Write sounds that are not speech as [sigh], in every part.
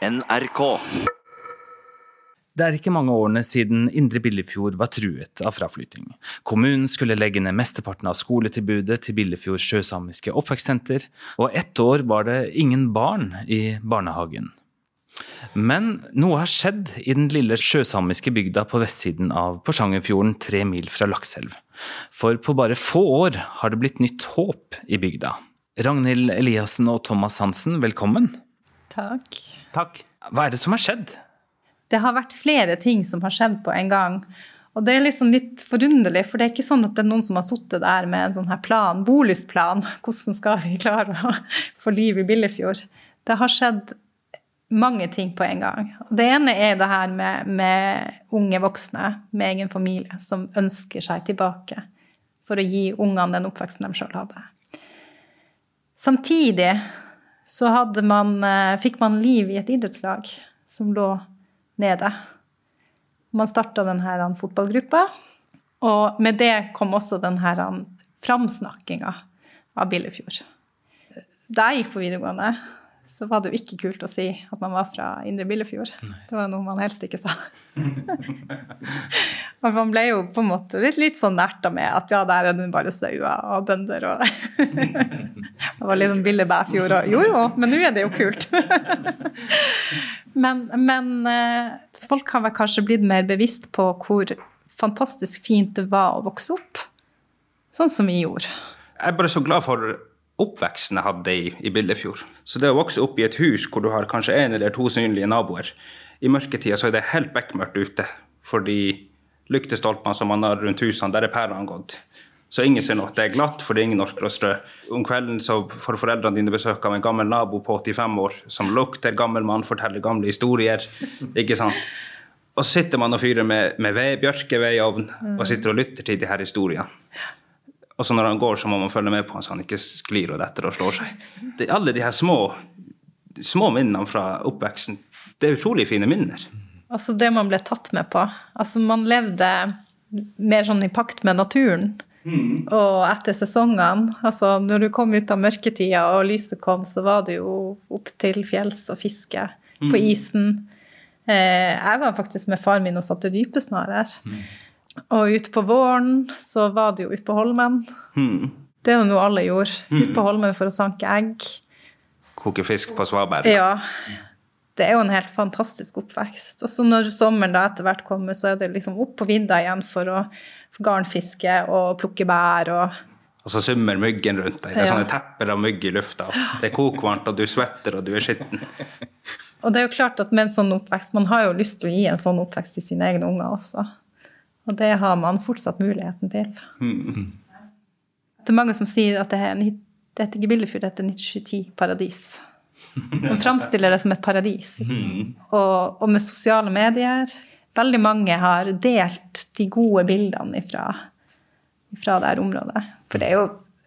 NRK. Det er ikke mange årene siden Indre Billefjord var truet av fraflytting. Kommunen skulle legge ned mesteparten av skoletilbudet til Billefjord sjøsamiske oppvekstsenter, og ett år var det ingen barn i barnehagen. Men noe har skjedd i den lille sjøsamiske bygda på vestsiden av Porsangerfjorden, tre mil fra Lakselv. For på bare få år har det blitt nytt håp i bygda. Ragnhild Eliassen og Thomas Hansen, velkommen. Takk. Takk. Hva er det som har skjedd? Det har vært flere ting som har skjedd på en gang. Og det er liksom litt forunderlig, for det er ikke sånn at det er noen som har sittet der med en sånn her plan, bolystplan. [laughs] Hvordan skal vi klare å få liv i Billefjord? Det har skjedd mange ting på en gang. Det ene er det her med, med unge voksne med egen familie som ønsker seg tilbake for å gi ungene den oppveksten de sjøl hadde. Samtidig så man, eh, fikk man liv i et idrettslag som lå nede. Man starta denne fotballgruppa, og med det kom også denne framsnakkinga av Billefjord. Da jeg gikk på videregående, så var det jo ikke kult å si at man var fra Indre Billefjord. Nei. Det var noe man helst ikke sa. [laughs] og man ble jo på en måte litt, litt sånn nerta med at ja, der er det bare sauer og bønder og [laughs] Det var litt sånn Billebæfjord og Jo jo, men nå er det jo kult. [laughs] men, men eh, folk har vel kanskje blitt mer bevisst på hvor fantastisk fint det var å vokse opp sånn som vi gjorde. Jeg er bare så glad for oppveksten jeg hadde i, i Billefjord. Så det å vokse opp i et hus hvor du har kanskje én eller to synlige naboer, i mørketida så er det helt bekmørkt ute. Fordi lyktestolpene som man har rundt husene, der er pærene gått. Så ingen ser noe. Det er glatt fordi ingen orker å strø. Om kvelden så får foreldrene dine besøk av en gammel nabo på 85 år som lukter gammel mann, forteller gamle historier. ikke sant? Og så sitter man og fyrer med, med ved, ovnen og sitter og lytter til de her historiene. Og så når han går, så må man følge med på han så han ikke sklir og detter og slår seg. Det, alle de her små, små minnene fra oppveksten, det er utrolig fine minner. Altså det man ble tatt med på. Altså man levde mer sånn i pakt med naturen. Mm. Og etter sesongene, altså når du kom ut av mørketida og lyset kom, så var det jo opp til fjells og fiske mm. på isen. Eh, jeg var faktisk med far min og satte rypesnarer. Mm. Og utpå våren så var det jo ute på Holmen. Mm. Det er jo noe alle gjorde. Mm. Ute på Holmen for å sanke egg. Koke fisk på svaberg. Ja. Det er jo en helt fantastisk oppvekst. Og så når sommeren da etter hvert kommer, så er det liksom opp på vidda igjen for å for garnfiske og plukke bær og og så summer myggen rundt deg. Det er ja. sånne tepper av mygg i lufta. Det er kokvarmt, og du svetter, og du er skitten. og det er jo klart at med en sånn oppvekst, Man har jo lyst til å gi en sånn oppvekst til sine egne unger også. Og det har man fortsatt muligheten til. Mm. Det er mange som sier at det, er, det heter ikke Billefjord, det heter 1920 paradis. Man framstiller det som et paradis. Mm. Og, og, med sosiale medier Veldig mange har delt de gode bildene fra det her området. For det er jo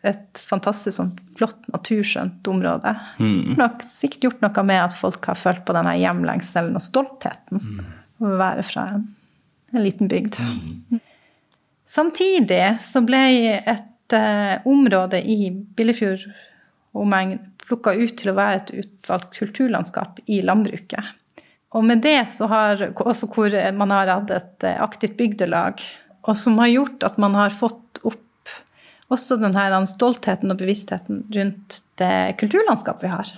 et fantastisk sånn flott, naturskjønt område. Mm. Nok sikkert gjort noe med at folk har følt på denne hjemlengselen og stoltheten mm. over å være fra en en liten bygd. Mm. Samtidig så ble et uh, område i Billefjord omegn plukka ut til å være et utvalgt kulturlandskap i landbruket. Og med det så har også hvor man har hatt et eh, aktivt bygdelag, og som har gjort at man har fått opp også denne stoltheten og bevisstheten rundt det kulturlandskapet vi har.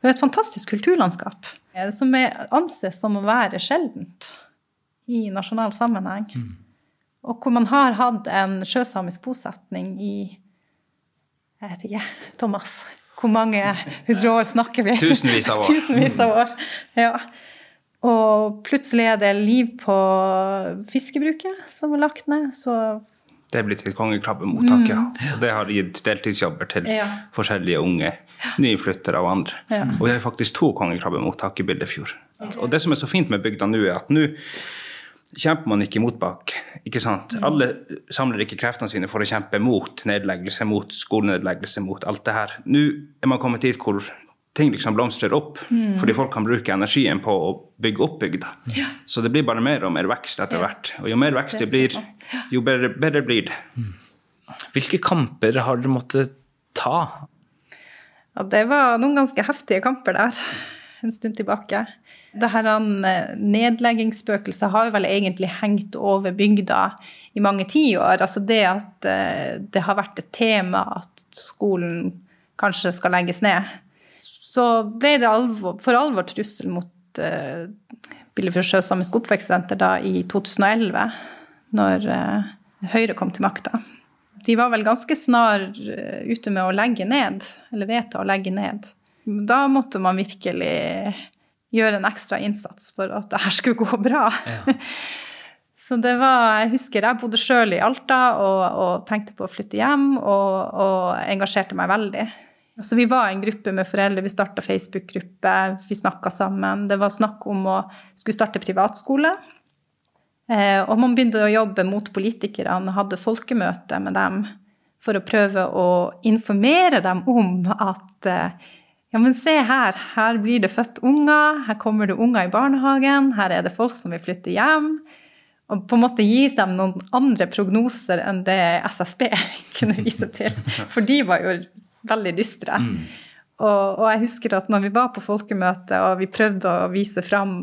Det er et fantastisk kulturlandskap som anses som å være sjeldent i nasjonal sammenheng. Mm. Og hvor man har hatt en sjøsamisk bosetning i Jeg vet ikke, Thomas. Hvor mange hundre år snakker vi? Tusenvis av år. [laughs] Tusenvis av år, ja. Og plutselig er det liv på fiskebruket som er lagt ned. Så det er blitt et kongekrabbemottak, ja. Mm. Og det har gitt deltidsjobber til ja. forskjellige unge nyflyttere og andre. Ja. Og vi har faktisk to kongekrabbemottak i Bildefjord. Okay. Og det som er så fint med bygda nå, er at nå kjemper man ikke mot bak. ikke sant? Mm. Alle samler ikke kreftene sine for å kjempe mot nedleggelse, mot skolenedleggelse, mot alt det her. Nå er man kommet dit hvor ting liksom blomstrer opp, mm. fordi folk kan bruke energien på å bygge opp bygda. Ja. Så det blir bare mer og mer vekst etter hvert. Og jo mer vekst det blir, jo bedre, bedre blir det. Mm. Hvilke kamper har dere måttet ta? Ja, det var noen ganske heftige kamper der. En stund tilbake. Dette eh, nedleggingsspøkelset har vel egentlig hengt over bygda i mange tiår. Altså det at eh, det har vært et tema at skolen kanskje skal legges ned. Så ble det alvor, for alvor trussel mot uh, Billefjord Sjøsamisk Oppvekstsenter da i 2011, når uh, Høyre kom til makta. De var vel ganske snar uh, ute med å legge ned, eller vedta å legge ned. Da måtte man virkelig gjøre en ekstra innsats for at det her skulle gå [laughs] bra. Ja. [laughs] Så det var Jeg husker jeg bodde sjøl i Alta og, og, tenkte på å flytte hjem og, og engasjerte meg veldig. Så vi var en gruppe med foreldre. Vi starta Facebook-gruppe, vi snakka sammen. Det var snakk om å skulle starte privatskole. Eh, og man begynte å jobbe mot politikerne, hadde folkemøte med dem for å prøve å informere dem om at eh, ja, men se her, her blir det født unger, her kommer det unger i barnehagen, her er det folk som vil flytte hjem. Og på en måte gi dem noen andre prognoser enn det SSB [laughs] kunne vise til. For de var jo veldig dystre. Mm. Og, og, jeg husker at når vi var på folkemøte og vi prøvde å vise fram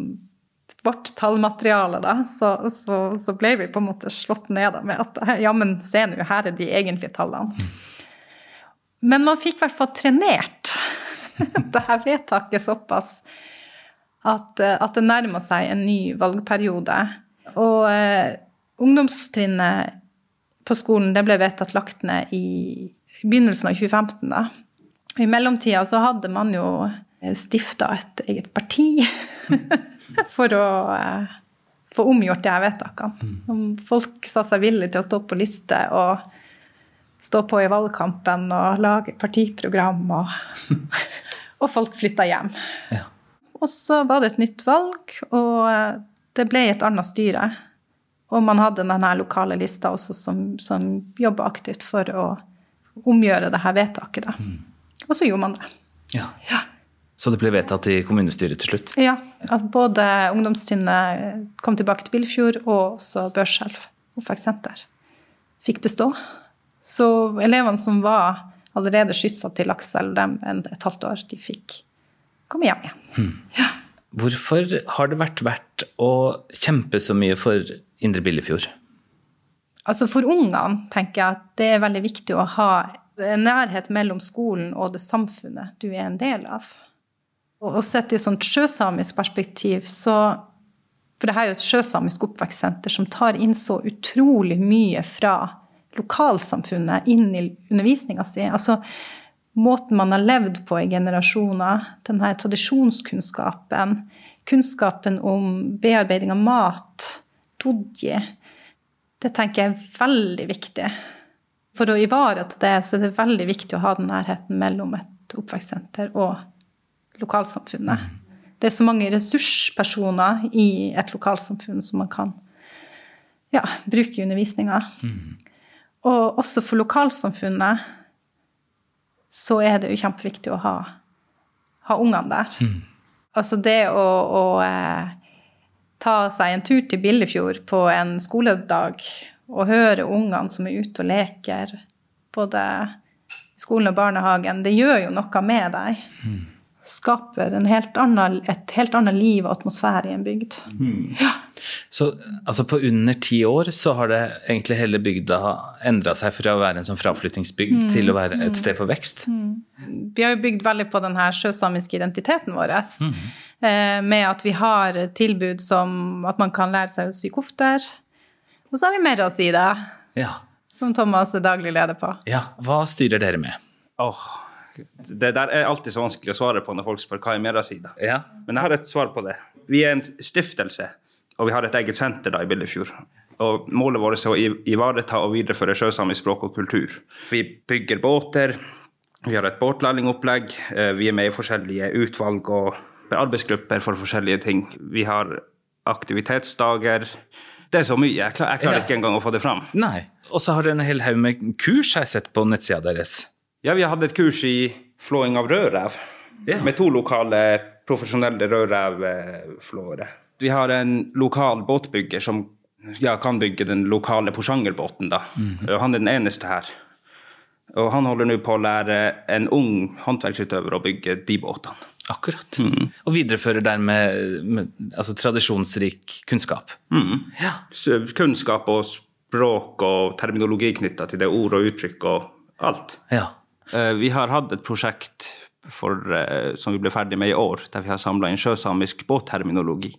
vårt tallmateriale, da, så, så, så, ble vi på en måte slått ned med at ja, men se nå, her er de egentlige tallene. Mm. Men man fikk i hvert fall trenert [laughs] det her vedtaket såpass at, at det nærmer seg en ny valgperiode. Og eh, ungdomstrinnet på skolen det ble vedtatt lagt ned i begynnelsen av 2015. da. I mellomtida så hadde man jo eh, stifta et eget parti [laughs] for å eh, få omgjort de her vedtakene. Om folk sa seg villige til å stå på liste og stå på i valgkampen og lage partiprogram, og, [laughs] og folk flytta hjem. Ja. Og så var det et nytt valg, og det ble et annet styre. Og man hadde denne lokale lista også som, som jobba aktivt for å omgjøre det her vedtaket. Mm. Og så gjorde man det. Ja. ja. Så det ble vedtatt i kommunestyret til slutt? Ja. At både ungdomstrinnet kom tilbake til Billefjord, og også Børselv oppvekstsenter fikk bestå. Så elevene som var allerede skyssa til Aksel dem et halvt år, de fikk komme hjem igjen. Hmm. Ja. Hvorfor har det vært verdt å kjempe så mye for Indre Billefjord? Altså For ungene tenker jeg at det er veldig viktig å ha en nærhet mellom skolen og det samfunnet du er en del av. Og sett i et sånt sjøsamisk perspektiv, så For det her er jo et sjøsamisk oppvekstsenter som tar inn så utrolig mye fra lokalsamfunnet inn i undervisninga si. Altså måten man har levd på i generasjoner, den her tradisjonskunnskapen, kunnskapen om bearbeiding av mat, dodji, det tenker jeg er veldig viktig. For å ivareta det, så er det veldig viktig å ha den nærheten mellom et oppvekstsenter og lokalsamfunnet. Det er så mange ressurspersoner i et lokalsamfunn som man kan ja, bruke i undervisninga. Mm. Og også for lokalsamfunnet så er det jo kjempeviktig å ha, ha ungene der. Mm. Altså det å, å eh, ta seg en tur til Billefjord på en skoledag og høre ungene som er ute og leker, både i skolen og barnehagen, det gjør jo noe med deg. Mm. Skaper helt annen, et helt annet liv og atmosfære i en bygd. Mm. Ja. Så altså på under ti år så har det egentlig hele bygda endra seg fra å være en sånn fraflyttingsbygd mm. til å være et sted for vekst? Mm. Vi har jo bygd veldig på den her sjøsamiske identiteten vår. Mm. Eh, med at vi har tilbud som at man kan lære seg å sy kofter. Og så har vi Merra-sida, ja. som Thomas er daglig leder på. Ja, Hva styrer dere med? Oh, det der er alltid så vanskelig å svare på når folk spør hva er Merra-sida. Ja. Men jeg har et svar på det. Vi er en stiftelse, og vi har et eget senter da i Billefjord. Og målet vårt er å ivareta og videreføre sjøsamisk språk og kultur. Vi bygger båter, vi har et båtlærlingopplegg, eh, vi er med i forskjellige utvalg og arbeidsgrupper for forskjellige ting. Vi har aktivitetsdager. Det er så mye. Jeg klarer, jeg klarer ja. ikke engang å få det fram. Nei. Og så har dere en hel haug med kurs jeg har sett på nettsida deres. Ja, vi hatt et kurs i flåing av rødrev. Ja. Med to lokale profesjonelle rødrevflåere. Vi har en lokal båtbygger som ja, kan bygge den lokale Porsangerbåten. da. Mm. Han er den eneste her. Og han holder nå på å lære en ung håndverksutøver å bygge de båtene. Akkurat. Og viderefører dermed med, altså, tradisjonsrik kunnskap. Ja. Kunnskap og språk og terminologi knytta til det, ord og uttrykk og alt. ja. Eh, Vi har hatt et prosjekt for, eh, som vi ble ferdig med i år, der vi har samla inn sjøsamisk båtterminologi.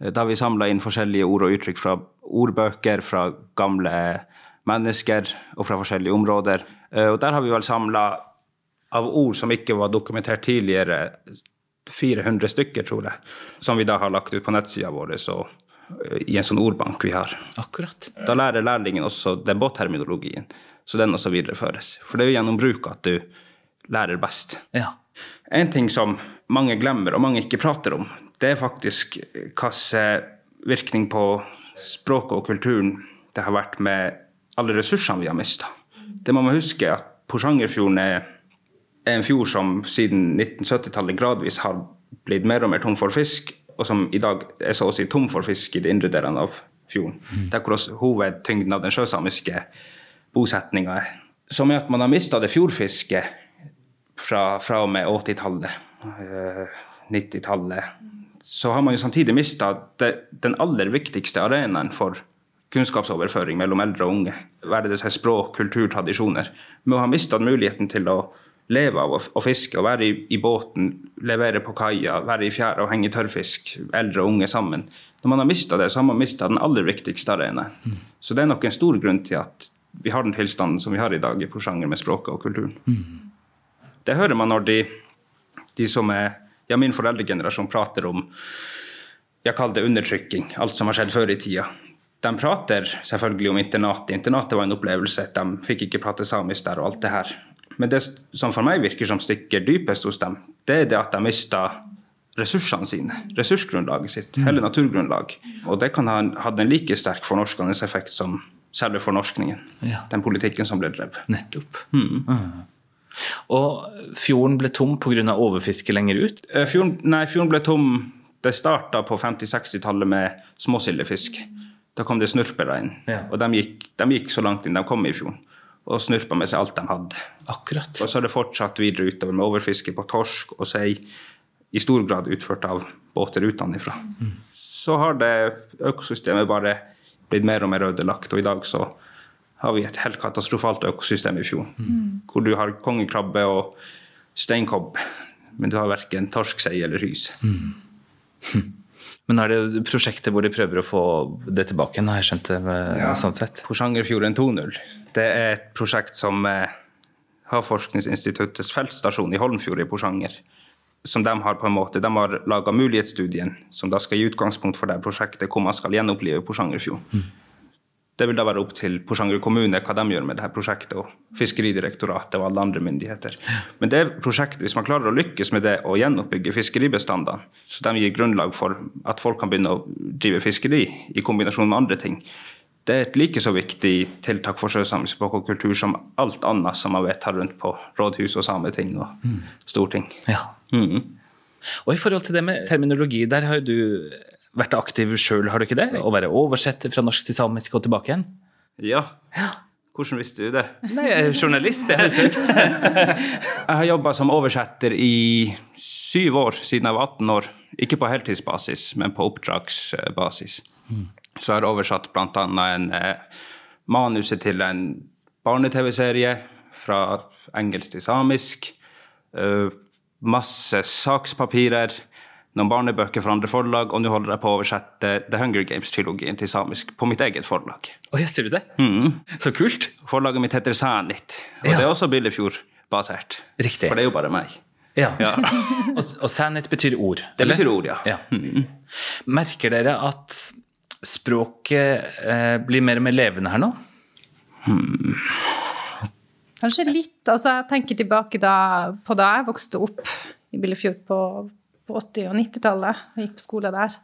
Eh, Da vi samla inn forskjellige ord og uttrykk fra ordbøker, fra gamle mennesker og fra forskjellige områder. Og der har vi vel samla av ord som ikke var dokumentert tidligere, 400 stykker, tror jeg, som vi da har lagt ut på nettsida vår i en sånn ordbank vi har. Akkurat. Da lærer lærlingen også den båtterminologien, så den også videreføres. For det er jo gjennom bruk at du lærer best. Ja. En ting som mange glemmer, og mange ikke prater om, det er faktisk hvilken virkning på språket og kulturen det har vært med alle ressursene vi har mista. Det må man huske at Porsangerfjorden er en fjord som siden 1970-tallet gradvis har blitt mer og mer tom for fisk, og som i dag er så å si tom for fisk i de indre delene av fjorden. Der hvor hovedtyngden av den sjøsamiske bosetninga er. Som er at man har mista det fjordfisket fra, fra og med 80-tallet, eh, 90-tallet. Så har man jo samtidig mista den aller viktigste arenaen for kunnskapsoverføring mellom eldre og unge. Være det seg språk, kultur, tradisjoner. Med å ha mista muligheten til å leve av å, å fiske og være i, i båten, levere på kaia, være i fjæra og henge tørrfisk, eldre og unge sammen. Når man har mista det, så har man mista den aller viktigste arenaen. Så det er nok en stor grunn til at vi har den tilstanden som vi har i dag i Porsanger med språket og kulturen. Det hører man når de, de som er ja, min foreldregenerasjon prater om jeg kaller det undertrykking, alt som har skjedd før i tida. De prater selvfølgelig om internatet. Internatet var en opplevelse. De fikk ikke prate samisk der og alt det her. Men det som for meg virker som stikker dypest hos dem, det er det at de mista ressursene sine, ressursgrunnlaget sitt, hele naturgrunnlag. Og det kan ha hatt en like sterk fornorskende effekt som selve fornorskningen. Ja. Den politikken som ble drevet. Nettopp. Mm. Og fjorden ble tom pga. overfiske lenger ut. Eh, Fjorden, nei, fjorden ble tom Det starta på 50-60-tallet med småsildefisk. Da kom det snurpere inn. Ja. Og de gikk, de gikk så langt inn de kom i fjorden. Og snurpa med seg alt de hadde. Akkurat. Og så har det fortsatt videre utover med overfiske på torsk og sei, i stor grad utført av båter utenfra. Så har det økosystemet bare blitt mer og mer ødelagt, og i dag så har vi et helt katastrofalt økosystem i fjorden. Hvor du har kongekrabbe og steinkobb, men du har verken torsk, sei eller hys. [laughs] Men er det prosjektet hvor de prøver å få det tilbake igjen, har jeg skjønt det Ja. sånn sett. Porsangerfjorden 2.0. Det er et prosjekt som har Havforskningsinstituttets feltstasjon i Holmfjord i Porsanger. Som de har på en måte, de har laga mulighetsstudien, som da skal gi utgangspunkt for det prosjektet, hvor man skal gjenopplive Porsangerfjorden. Det vil da være opp til Porsanger kommune hva de gjør med dette prosjektet, og Fiskeridirektoratet og alle andre myndigheter. Men det prosjektet, hvis man klarer å lykkes med det å gjenoppbygge fiskeribestandene, så de gir grunnlag for at folk kan begynne å drive fiskeri i kombinasjon med andre ting, det er et like så viktig tiltak for sjøsamisk språk og kultur som alt annet som man vet her rundt på rådhus og sameting og storting. Ja. Og i forhold til det med terminologi, der har jo du vært aktiv sjøl, har du ikke det? Å være oversetter fra norsk til samisk og tilbake igjen? Ja. Hvordan visste du det? Nei, jeg er journalist, jeg har [laughs] søkt. Jeg har jobba som oversetter i syv år, siden jeg var 18 år. Ikke på heltidsbasis, men på oppdragsbasis. Så jeg har oversatt bl.a. en eh, manuset til en barne-TV-serie fra engelsk til samisk. eh, masse sakspapirer, noen barnebøker fra andre forlag, og nå holder jeg på å oversette The Hunger Games-trilogien til samisk på mitt eget forlag. Oh, jeg ser du det? Så kult. Forlaget mitt heter Sænit, og Ja. det er også Billefjord-basert. Riktig. For det er jo bare meg. Ja. [laughs] og, og sannhet betyr ord. Det eller? betyr ord, ja. Ja. Merker dere at språket eh, blir mer og mer levende her nå? Kanskje litt. altså Jeg tenker tilbake da, på da jeg vokste opp i Billefjord på, på 80- og 90-tallet. og gikk på skole der.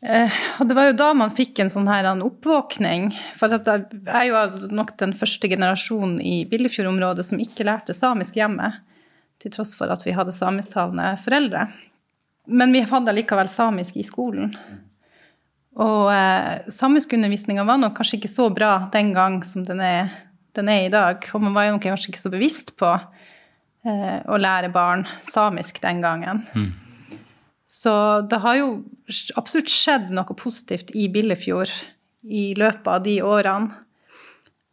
Eh, og det var jo da man fikk en sånn her en oppvåkning. For jeg er jo nok den første generasjonen i Billefjord-området som ikke lærte samisk hjemme. Til tross for at vi hadde samisktalende foreldre. Men vi hadde likevel samisk i skolen. Og eh, samiskundervisninga var nok kanskje ikke så bra den gang som den er, den er i dag. Og man var jo kanskje ikke så bevisst på eh, å lære barn samisk den gangen. Så det har jo absolutt skjedd noe positivt i Billefjord i løpet av de årene.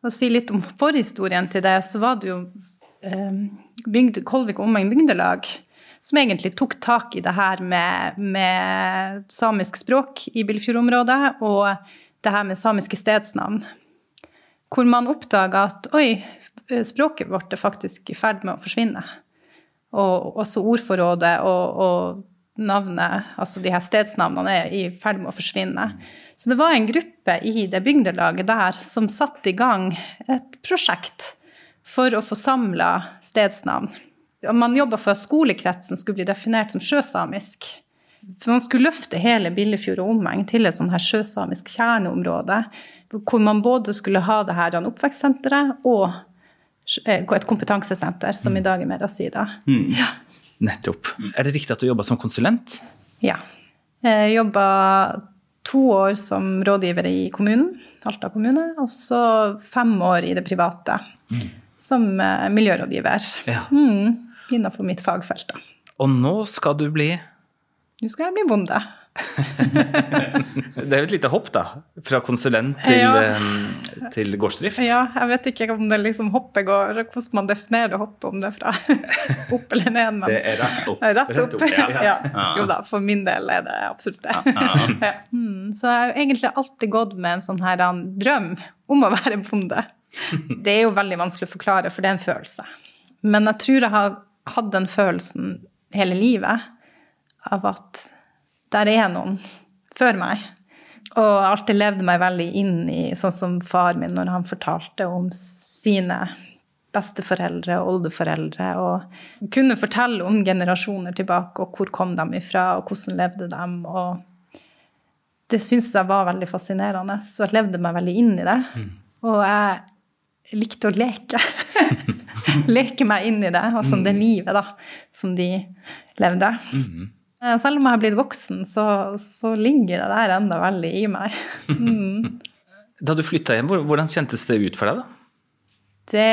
Og si litt om forhistorien til det, så var det jo eh, bygde, Kolvik og omegn bygdelag som egentlig tok tak i det her med, med samisk språk i Billefjord-området, og det her med samiske stedsnavn. Hvor man oppdaga at oi, språket vårt er faktisk i ferd med å forsvinne. Og også ordforrådet og, og navnet, altså de her stedsnavnene, er i ferd med å forsvinne. Så det var en gruppe i det bygdelaget der som satte i gang et prosjekt for å få samla stedsnavn. Man jobba for at skolekretsen skulle bli definert som sjøsamisk. For man skulle løfte hele Billefjord og omegn til et sånn her sjøsamisk kjerneområde. Hvor man både skulle ha det her oppvekstsenteret og et kompetansesenter, som i dag er Merasida. Mm. Ja. Nettopp. Er det riktig at du jobba som konsulent? Ja. Jeg jobba to år som rådgiver i kommunen, Alta kommune, og så fem år i det private mm. som miljørådgiver. Ja. Mm, innenfor mitt fagfelt. Da. Og nå skal du bli Nå skal jeg bli bonde. [laughs] det er jo et lite hopp, da. Fra konsulent til, ja. til gårdsdrift. Ja, jeg vet ikke om det liksom hoppet går, hvordan man definerer det hoppet, om det er fra [laughs] opp eller ned. Men det er rett opp. Rett opp, rett opp [laughs] ja. ja. Jo da, for min del er det absolutt det. Mm, så jeg har egentlig alltid gått med en sånn her drøm om å være bonde. Det er jo veldig vanskelig å forklare, for det er en følelse. Men jeg tror jeg har hatt den følelsen hele livet av at der er noen før meg. Og alltid levde meg veldig inn i sånn som far min når han fortalte om sine besteforeldre og oldeforeldre. Og kunne fortelle om generasjoner tilbake, og hvor kom de ifra, og hvordan levde de. Og det syntes jeg var veldig fascinerende, så jeg levde meg veldig inn i det. Mm. Og jeg likte å leke. [laughs] leke meg inn i det, altså det livet da, som de levde. Mm. Eh, selv om jeg har blitt voksen, så, så ligger det der enda veldig i meg. [laughs] Mm. Da du flytta hjem, hvordan kjentes det ut for deg, da? Det,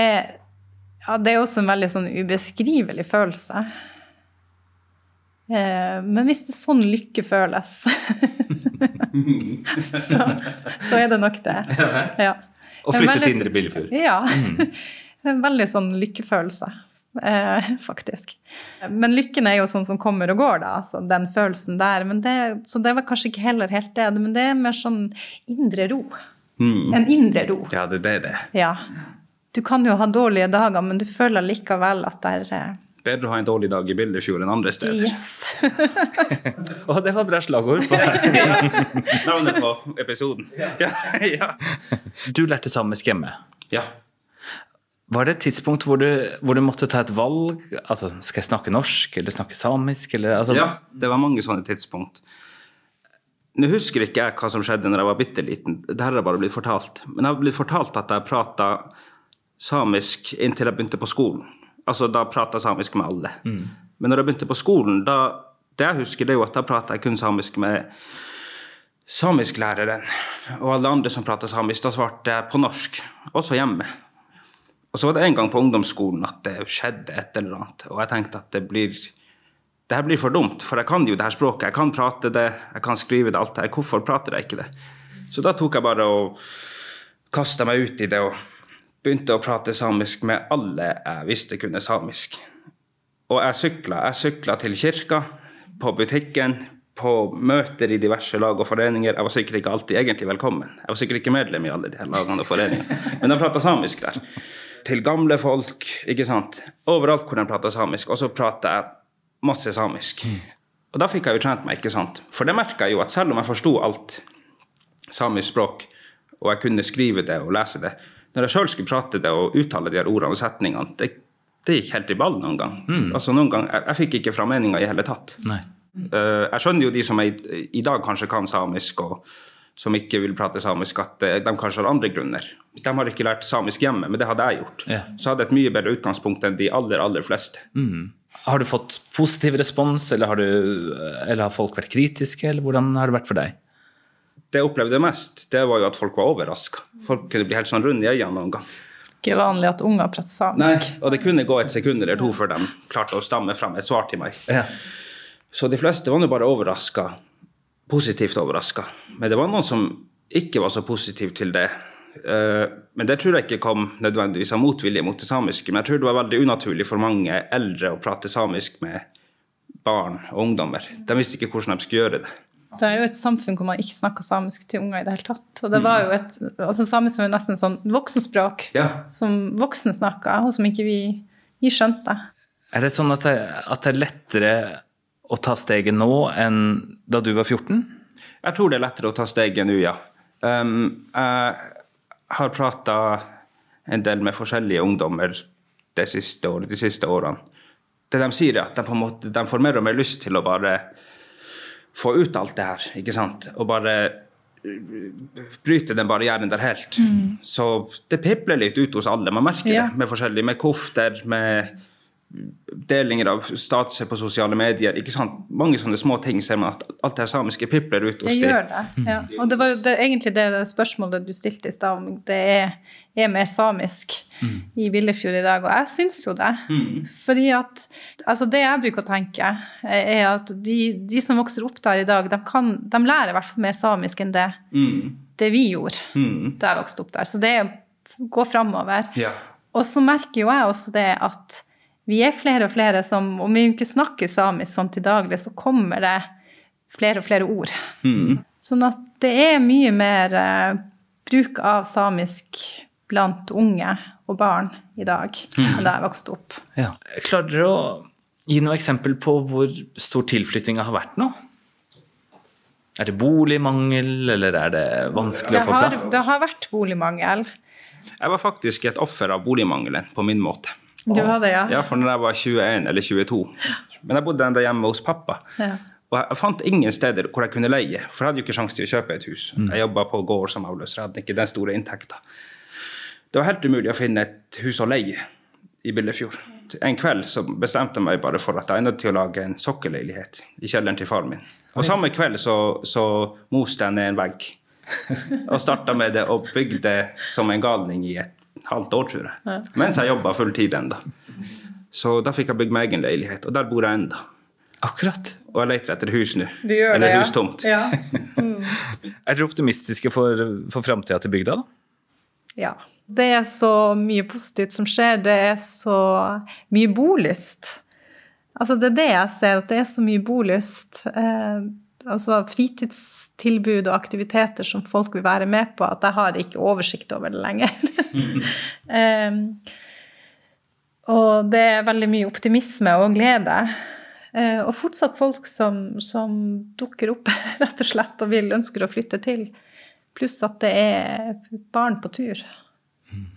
ja, det er også en veldig sånn ubeskrivelig følelse. Eh, men hvis det er sånn lykke føles, [laughs] så, så, er det nok det. [laughs] Ja. Og flytte til Indre Billefjord. Ja. Mm. En veldig sånn lykkefølelse eh, [laughs] faktisk. Men lykken er jo sånn som kommer og går, da. Så den følelsen der. Det, så det var kanskje ikke heller helt det. Men det er mer sånn indre ro. Mm. En indre ro. Ja, det er det. Ja. Du kan jo ha dårlige dager, men du føler likevel at det er eh, Bedre å ha en dårlig dag i Billefjord enn andre steder. Yes. [laughs] og det var bra slagord. [laughs] På. Navnet på episoden. Ja. ja. Du lærte samisk hjemme? Ja. Var det et tidspunkt hvor du, hvor du, måtte ta et valg? Altså, Skal jeg snakke norsk eller snakke samisk? Eller, altså... Ja, det var mange sånne tidspunkt. Nå husker ikke jeg hva som skjedde når jeg var bitte liten, dette har bare blitt fortalt. Men jeg har blitt fortalt at jeg prata samisk inntil jeg begynte på skolen. Altså, Da prata samisk med alle. Mm. Men når jeg begynte på skolen, da, det jeg husker, det er jo at da prata jeg kun samisk med samisklæreren. Og alle andre som prata samisk, da svarte jeg på norsk, også hjemme. Og så var det en gang på ungdomsskolen at det skjedde et eller annet. Og jeg tenkte at det blir det her blir for dumt, for jeg kan jo det her språket. Jeg kan prate det, jeg kan skrive det, alt det her. Hvorfor prater jeg ikke det? Så da tok jeg bare og kasta meg ut i det og begynte å prate samisk med alle jeg visste kunne samisk. Og jeg sykla. Jeg sykla til kirka, på butikken, på møter i diverse lag og foreninger. Jeg var sikkert ikke alltid egentlig velkommen. Jeg var sikkert ikke medlem i alle de her lagene og foreningene, men jeg prata samisk der til gamle folk, ikke sant. Overalt hvor de prater samisk. Og så prater jeg masse samisk. Mm. Og da fikk jeg jo trent meg, ikke sant. For det merka jeg jo at selv om jeg forsto alt samisk språk, og jeg kunne skrive det og lese det, når jeg sjøl skulle prate det og uttale de her ordene og setningene, det, det gikk helt i ball noen gang. Mm. Altså noen gang, jeg, jeg fikk ikke fra meninga i hele tatt. Nei. Uh, jeg skjønner jo de som er, i dag kanskje kan samisk og som ikke vil prate samisk, at eh, de kanskje har andre grunner. De har ikke lært samisk hjemme, men det hadde jeg gjort. Ja. Så hadde jeg et mye bedre utgangspunkt enn de aller, aller fleste. Mm. Har du fått positiv respons, eller har, du, eller har, folk vært kritiske, eller hvordan har det vært for deg? Det jeg opplevde mest, det var jo at folk var overraska. Folk kunne bli helt sånn runde i øynene noen gang. ikke vanlig at unger prater Nei, samisk. og det kunne gå et sekund eller to før de klarte å stamme fram et svar til meg. Så de fleste var nå bare overraska. Positivt overraska. Men det var noen som ikke var så positive til det. Eh, Men det tror jeg ikke kom nødvendigvis av motvilje mot det samiske. Men jeg tror det var veldig unaturlig for mange eldre å prate samisk med barn og ungdommer. De visste ikke hvordan de skulle gjøre det. Det er jo et samfunn hvor man ikke snakker samisk til unger i det hele tatt. Og det var jo et, altså Samisk var jo nesten sånn voksenspråk Ja. som voksne snakka, og som ikke vi, vi skjønte. Er det sånn at det, at det er lettere å ta steget nå enn da du var 14? Jeg tror det er lettere å ta steget nå, ja. Um, jeg har prata en del med forskjellige ungdommer de siste år, de siste årene. Det de sier, er at de, på en måte, de får mer og mer lyst til å bare få ut alt det her, ikke sant? Og bare uh, bryte den barrieren der helt. Så det pipler litt ut hos alle. Man merker Ja. det med forskjellige, med kofter, med delinger av statuser på sosiale medier. ikke sant? Mange sånne små ting ser man at alt det her samiske pipler ut hos Det gjør det. ja. Og det var jo det, egentlig det, det spørsmålet du stilte i stad, om det er, er mer samisk i Villefjord i dag. Og jeg syns jo det. Fordi at altså Det jeg bruker å tenke, er at de, de som vokser opp der i dag, de, kan, de lærer i hvert fall mer samisk enn det, Mm. det vi gjorde Mm. da jeg vokste opp der. Så det er å gå framover. Ja. Og så merker jo jeg også det at vi er flere og flere som Om vi ikke snakker samisk sånn til daglig, så kommer det flere og flere ord. Mm. Sånn at det er mye mer eh, bruk av samisk blant unge og barn i dag enn da jeg vokste opp. Ja. Klarer dere å gi noe eksempel på hvor stor tilflyttinga har vært nå? Er det boligmangel, eller er det vanskelig Det å få plass? det har vært boligmangel. Jeg var faktisk et offer av boligmangelen på min måte. Du hadde, ja? Ja, for når jeg var 21 eller 22. Men jeg bodde enda hjemme hos pappa. Ja. Og jeg fant ingen steder hvor jeg kunne leie, for jeg hadde jo ikke sjanse til å kjøpe et hus. Jeg jobba på gård som avløser, jeg hadde ikke den store inntekta. Det var helt umulig å finne et hus å leie i Billefjord. En kveld så bestemte jeg meg bare for at jeg nødt til å lage en sokkelleilighet i kjelleren til faren min. Og samme kveld så, så moste jeg ned en vegg. [laughs] Og starta med det og bygde som en galning i et halvt år, tror jeg. Mens jeg jobba full tid ennå. Så da fikk jeg bygd meg egen leilighet, og der bor jeg ennå. Akkurat. Og jeg leter etter hus nå. Du gjør Eller det, ja. hustomt. Ja. [laughs] Er dere optimistiske for, for framtida til bygda, da? Ja. Det er så mye positivt som skjer. Det er så mye bolyst. Altså, det er det jeg ser, at det er så mye bolyst. Eh, altså fritidstilbud og aktiviteter som folk vil være med på, at jeg har ikke oversikt over det lenger. um, [laughs] og det er veldig mye optimisme og glede. Uh, og fortsatt folk som, som dukker opp [laughs] rett og slett og vil ønsker å flytte til. Pluss at det er barn på tur.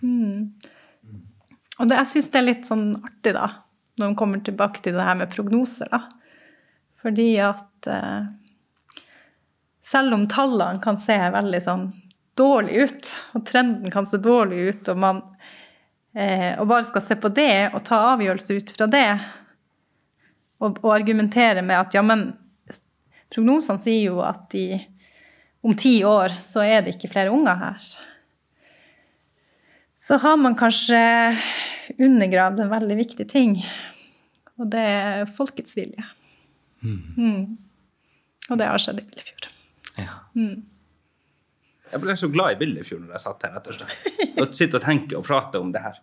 Mm. Og det, jeg syns det er litt sånn artig, da, når man kommer tilbake til det her med prognoser, da. Fordi at eh, selv om tallene kan se veldig sånn dårlig ut, og trenden kan se dårlig ut, og man eh, og bare skal se på det og ta avgjørelse ut fra det, og, og argumentere med at ja, men prognosene sier jo at de, om ti år så er det ikke flere unger her. Så har man kanskje undergravd en veldig viktig ting, og det er folkets vilje. Mm. Og det har skjedd i Billefjord. Ja. Jeg ble så glad i Billefjord når jeg satt her, rett og slett. Og sitte og tenke og prate om det her.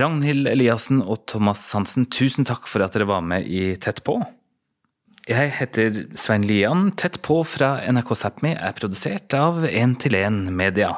Ragnhild Eliassen og Thomas Hansen, tusen takk for at dere var med i Tett på. Jeg heter Svein Lian. Tett på fra NRK Sápmi er produsert av 1 til 1 Media.